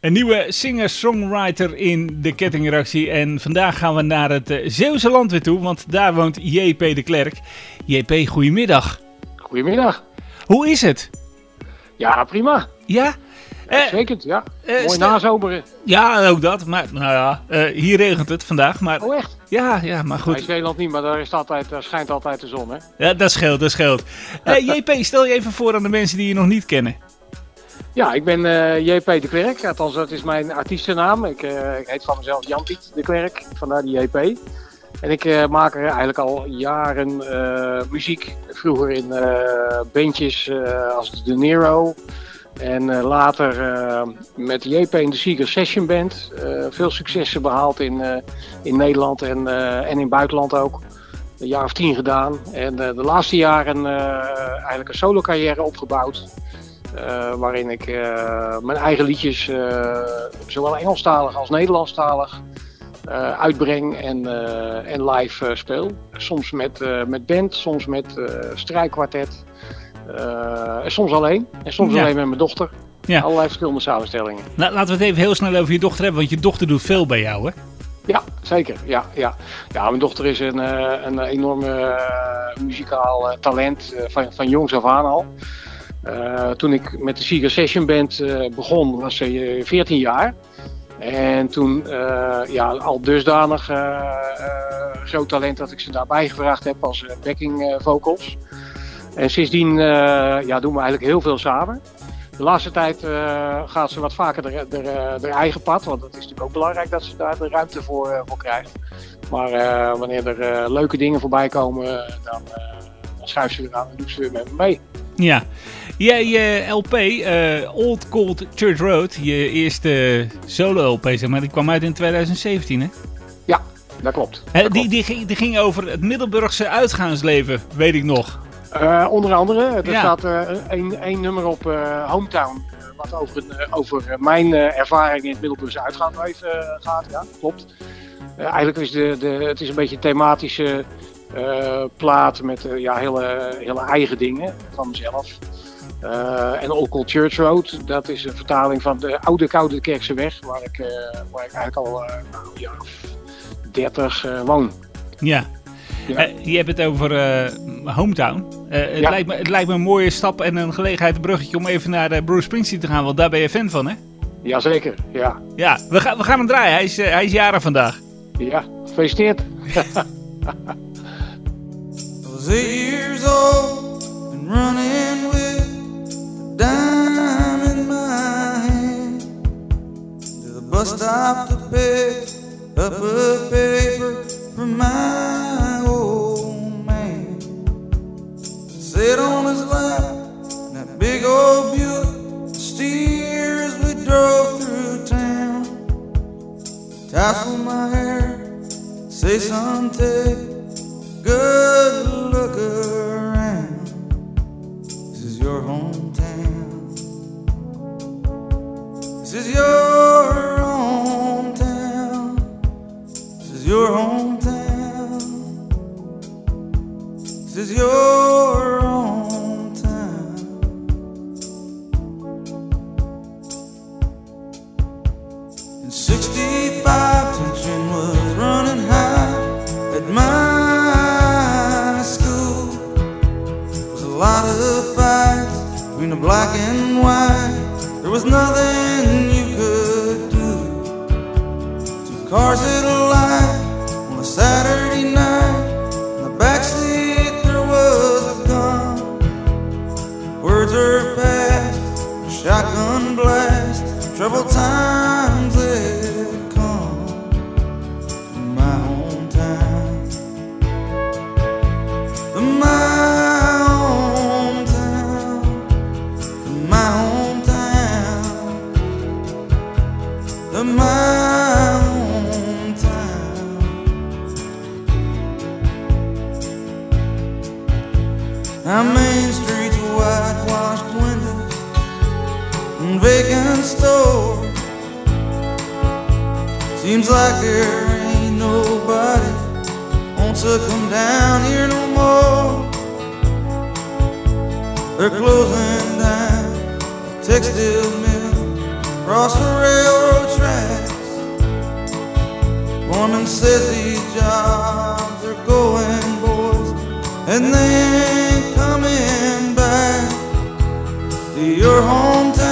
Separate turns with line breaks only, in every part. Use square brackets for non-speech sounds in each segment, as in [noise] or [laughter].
Een nieuwe singer-songwriter in de kettingreactie. En vandaag gaan we naar het uh, Zeeuwse land weer toe, want daar woont JP de Klerk. JP, goedemiddag.
Goedemiddag.
Hoe is het?
Ja, prima.
Ja?
Uitstekend, ja. Uh, Mooi nazomeren.
Ja, ook dat. Maar nou ja, uh, hier regent het vandaag. Maar...
Oh, echt?
Ja, ja, maar goed.
In Zeeland niet, maar daar, is altijd, daar schijnt altijd de zon, hè?
Ja, dat scheelt, dat scheelt. [laughs] JP, stel je even voor aan de mensen die je nog niet kennen.
Ja, ik ben uh, JP de Klerk. Althans, dat is mijn artiestennaam. Ik, uh, ik heet van mezelf Jan Piet de Klerk, vandaar die JP. En ik uh, maak er eigenlijk al jaren muziek. Vroeger in bandjes als De Nero. En later met JP in de Seeker Session Band. veel successen behaald in, in Nederland en, en in buitenland ook. Een jaar of tien gedaan. En de laatste jaren eigenlijk een solo carrière opgebouwd. Uh, waarin ik uh, mijn eigen liedjes, uh, zowel Engelstalig als Nederlandstalig, uitbreng en, en live speel. Soms met, met band, soms met strijkkwartet, en soms alleen. En soms ja. alleen met mijn dochter. Ja. Allerlei verschillende samenstellingen.
Nou, laten we het even heel snel over je dochter hebben, want je dochter doet veel bij jou, hè?
Ja, zeker. Ja, ja. ja mijn dochter is een, een enorme muzikaal talent van, van jongs af aan al. Uh, toen ik met de Seeger Session Band uh, begon, was ze 14 jaar. En toen ja, al dusdanig groot talent dat ik ze daarbij gevraagd heb als backing vocals. En sindsdien ja, doen we eigenlijk heel veel samen. De laatste tijd gaat ze wat vaker haar eigen pad, want dat is natuurlijk ook belangrijk dat ze daar de ruimte voor, voor krijgt. Maar wanneer er leuke dingen voorbij komen, dan, dan schuift ze eraan en doet ze met me mee.
Ja, jij je LP, uh, Old Cold Church Road, je eerste solo LP, zeg maar, die kwam uit in 2017, hè?
Ja, dat klopt.
Die, Die, ging, die ging over het Middelburgse uitgaansleven, weet ik nog.
Uh, onder andere, er staat één nummer op Hometown, wat over, over mijn ervaring in het Middelburgse uitgaansleven gaat, ja, klopt. eigenlijk is de, de, het is een beetje een thematische uh, plaat met uh, ja, hele, hele eigen dingen van mezelf. Uh, en Old Cold Church Road, dat is een vertaling van de oude Koude Kerkse Weg, waar ik, waar ik eigenlijk al nou, ja, 30 woon.
Ja. ja. je hebt het over Hometown. het, ja. lijkt me, het lijkt me een mooie stap en een gelegenheid, een bruggetje om even naar Bruce Springsteen te gaan, want daar ben je fan van, hè?
Jazeker, ja.
Ja, we, gaan we gaan hem draaien. Hij is, hij is jaren vandaag.
Ja, gefeliciteerd. [laughs]
was eight years old and running with a dime in my hand to the bus stop to pick up a paper from my old man. Sit on his lap in that big old Buick steers we drove through town. Tassel my hair, say take good look around. This is your hometown. This is your There was nothing you could do. Two cars Seems like there ain't nobody wants to come down here no more. They're closing down textile mill across the railroad tracks. Woman says these jobs are going, boys, and they ain't coming back to your hometown,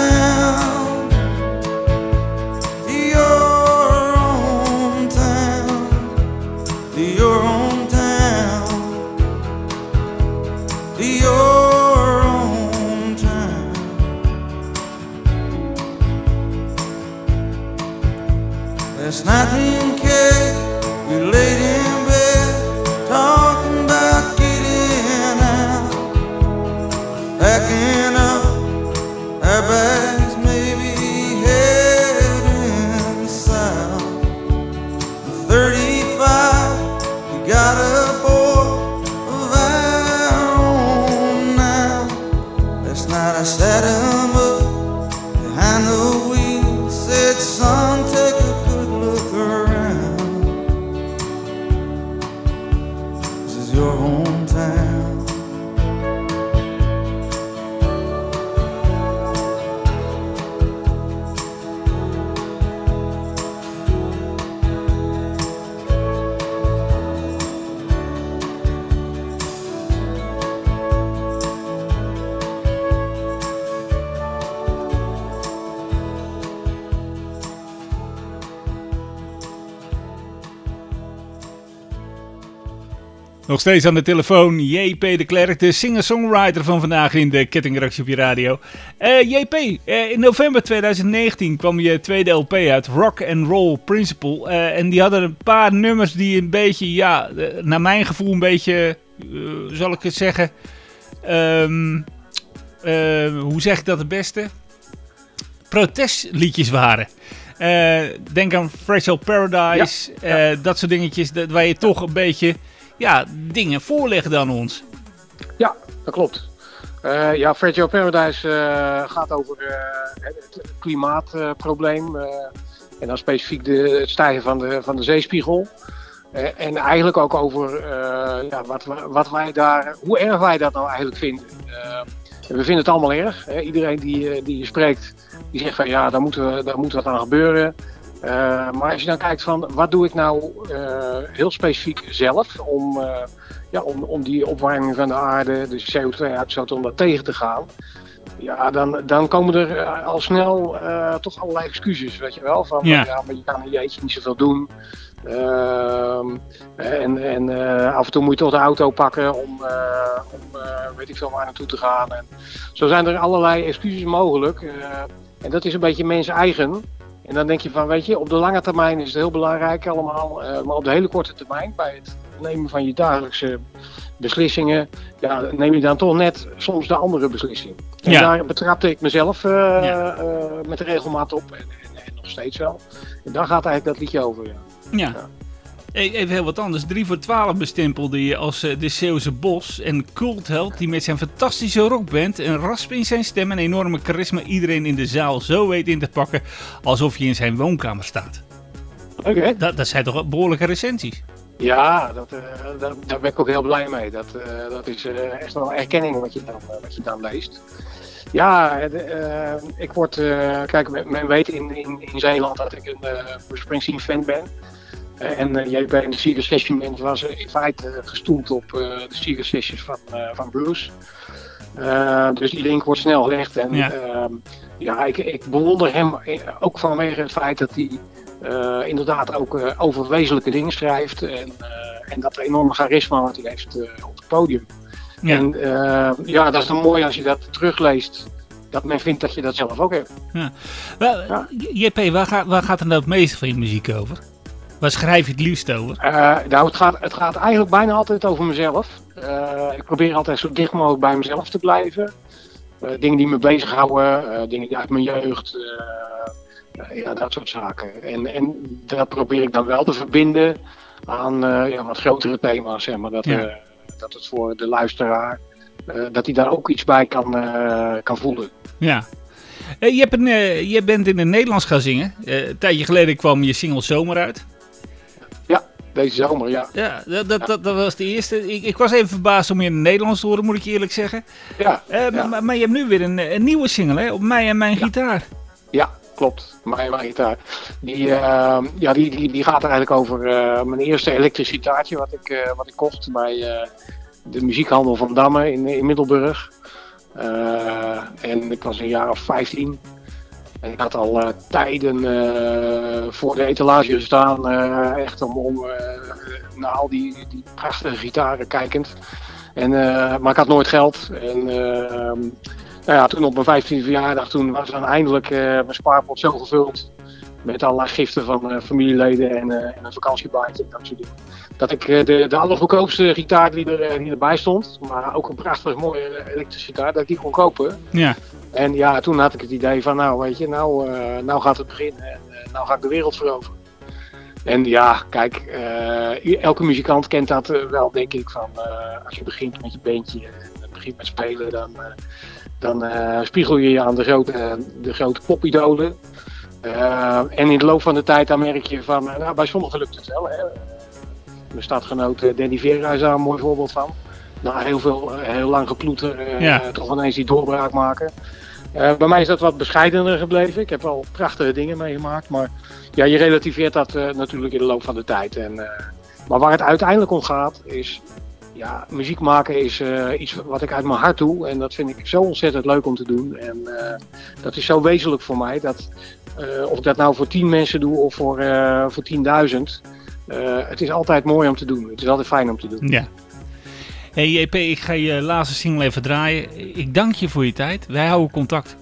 Nog steeds aan de telefoon JP de Klerk, de singer-songwriter van vandaag in de kettingreactie op je radio. Eh, JP, eh, in november 2019 kwam je tweede LP uit, Rock and Roll Principle. Eh, en die hadden een paar nummers die een beetje, ja, naar mijn gevoel een beetje, zal ik het zeggen, ehm, eh, hoe zeg ik dat het beste? Protestliedjes waren. Denk aan Fragile Paradise,
Ja,
dat soort dingetjes dat, waar je toch een beetje ja, dingen voorleggen aan ons.
Ja, dat klopt. Eh, ja, Fragile Paradise eh, gaat over eh, het klimaatprobleem. en dan specifiek de, het stijgen van de, van de zeespiegel. En eigenlijk ook over ja, wat, wat wij daar, hoe erg wij dat nou eigenlijk vinden. We vinden het allemaal erg. Iedereen die, die je spreekt, die zegt van ja, daar moet, daar moet wat aan gebeuren. Eh, maar als je dan kijkt van wat doe ik nou eh, heel specifiek zelf om, eh, ja, om, om die opwarming van de aarde, de CO2-uitstoot, om dat tegen te gaan. Ja, dan, dan komen er al snel toch allerlei excuses, weet je wel. Van
Ja.
ja, maar je kan je eentje niet zoveel doen. Ehm, en en af en toe moet je toch de auto pakken om, eh, om weet ik veel waar naartoe te gaan. En zo zijn er allerlei excuses mogelijk. en dat is een beetje mens eigen. En dan denk je van, weet je, op de lange termijn is het heel belangrijk allemaal. eh, maar op de hele korte termijn, bij het nemen van je dagelijkse beslissingen, ja, neem je dan toch net soms de andere beslissing. En
Ja.
daar betrapte ik mezelf eh,
Ja.
eh, met regelmaat op. En, en, en nog steeds wel. En daar gaat eigenlijk dat liedje over. Ja.
Ja. Even heel wat anders. 3 voor 12 bestempelde je als eh, de Zeeuwse Bos. En cultheld die met zijn fantastische rockband, een rasp in zijn stem en enorme charisma iedereen in de zaal zo weet in te pakken alsof je in zijn woonkamer staat.
Hè?
Dat, dat zijn toch behoorlijke recensies?
Ja, dat, eh, dat, daar ben ik ook heel blij mee. Dat, eh, dat is echt wel erkenning wat je dan, wat je dan leest. Ja, ik word, kijk, men, weet in, in, in Zeeland dat ik een Springsteen fan ben. Eh, en uh, JP in de Seeger Session was in feite gestoeld op de Seeger Sessions van, van Bruce. Uh, dus die link wordt snel gelegd. En ja, ja ik, ik bewonder hem ook vanwege het feit dat hij uh, inderdaad ook over wezenlijke dingen schrijft. En, en dat enorme charisma wat hij heeft op het podium. Ja. En ja, dat is dan mooi als je dat terugleest. Dat men vindt dat je dat zelf ook hebt.
Ja. JP, waar, ga, waar gaat er nou het meeste van je muziek over? Waar schrijf je het liefst over?
nou, het gaat, het gaat eigenlijk bijna altijd over mezelf. ik probeer altijd zo dicht mogelijk bij mezelf te blijven. dingen die me bezighouden, dingen uit mijn jeugd. ja, dat soort zaken. En, en dat probeer ik dan wel te verbinden aan ja, wat grotere thema's, zeg maar. Dat, ja. dat het voor de luisteraar, dat hij daar ook iets bij kan, kan voelen.
Ja. je, hebt een, je bent in het Nederlands gaan zingen. een tijdje geleden kwam je single Zomer uit.
Deze zomer, ja.
Ja, dat, dat, dat, dat was de eerste. Ik, ik, was even verbaasd om je in het Nederlands te horen, moet ik je eerlijk zeggen.
Ja.
ja. Maar, maar, je hebt nu weer een, een nieuwe single, hè? Op mij en mijn gitaar.
Ja, klopt. Mijn, mijn gitaar. Die, eh, ja, die, die, die gaat eigenlijk over eh, mijn eerste elektrisch gitaartje wat ik, eh, wat ik kocht bij eh, de muziekhandel van Damme in, in Middelburg. Eh, en ik was een jaar of 15. En ik had al eh, tijden eh, voor de etalage staan, eh, echt om, om naar al die, die prachtige gitaren kijkend. En, maar ik had nooit geld. En ehm, nou ja, toen op mijn 15e verjaardag, toen was dan eindelijk mijn spaarpot zo gevuld. Met allerlei giften van eh, familieleden en, eh, en een vakantiebike en dat soort dingen. Dat ik eh, de, de allergoedkoopste gitaar die, er, die erbij stond, maar ook een prachtig mooie elektrische gitaar, dat ik die kon kopen.
Ja.
En ja, toen had ik het idee van, nou weet je, nou, nou gaat het beginnen en nou ga ik de wereld veroveren. En ja, kijk, elke muzikant kent dat wel, denk ik, van als je begint met je bandje en begint met spelen, dan, dan spiegel je je aan de grote, de grote popidolen. Eh, en in de loop van de tijd dan merk je van, eh, nou, bij sommigen lukt het wel. Hè. Mijn stadgenoot eh, Danny Vera is daar een mooi voorbeeld van. Na heel, veel, heel lang geploeter,
Ja.
toch ineens die doorbraak maken. Bij mij is dat wat bescheidener gebleven. Ik heb wel prachtige dingen meegemaakt. Maar ja, je relativeert dat natuurlijk in de loop van de tijd. En, maar waar het uiteindelijk om gaat is... Ja, muziek maken is eh, iets wat ik uit mijn hart doe. En dat vind ik zo ontzettend leuk om te doen. En eh, dat is zo wezenlijk voor mij. Dat, eh, of ik dat nou voor 10 mensen doe of voor, voor 10.000. eh, het is altijd mooi om te doen. Het is altijd fijn om te doen.
Ja. Hey JP, ik ga je laatste single even draaien. Ik dank je voor je tijd. Wij houden contact.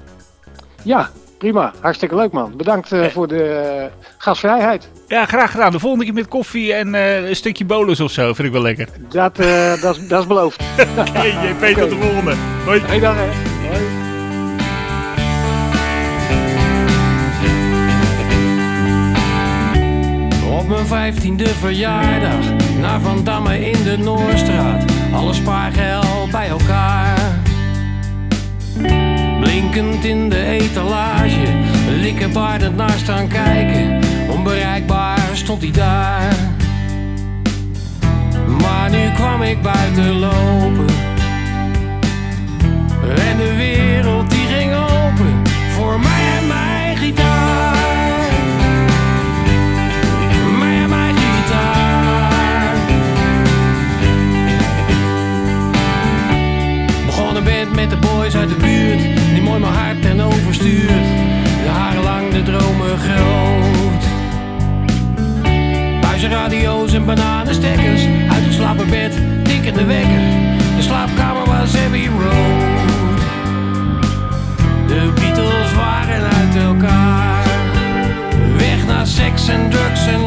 Ja, prima. Hartstikke leuk man. Bedankt eh, voor de eh, gastvrijheid.
Ja, graag gedaan. De volgende keer met koffie en eh, een stukje bolus of zo. Vind ik wel lekker.
Dat, eh, [laughs] dat, is, dat is beloofd.
Oké, JP, tot de volgende. Hoi.
Hey dan hè. Hoi.
Op mijn vijftiende verjaardag naar Van Damme in de Noorstraat. Alle spaargeld bij elkaar. Blinkend in de etalage, likkenbaardend naar staan kijken. Onbereikbaar stond hij daar. Maar nu kwam ik buiten lopen. Ten overstuurt. De dromen groot. Buizen radio's en bananenstekkers, uit het slapen bed, tikkende wekker. De slaapkamer was Abbey Road. De Beatles waren uit elkaar. Weg naar seks en drugs en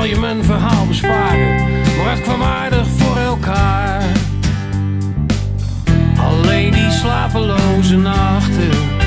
zal je mijn verhaal besparen. Maar het kwam voor elkaar. Alleen die slapeloze nachten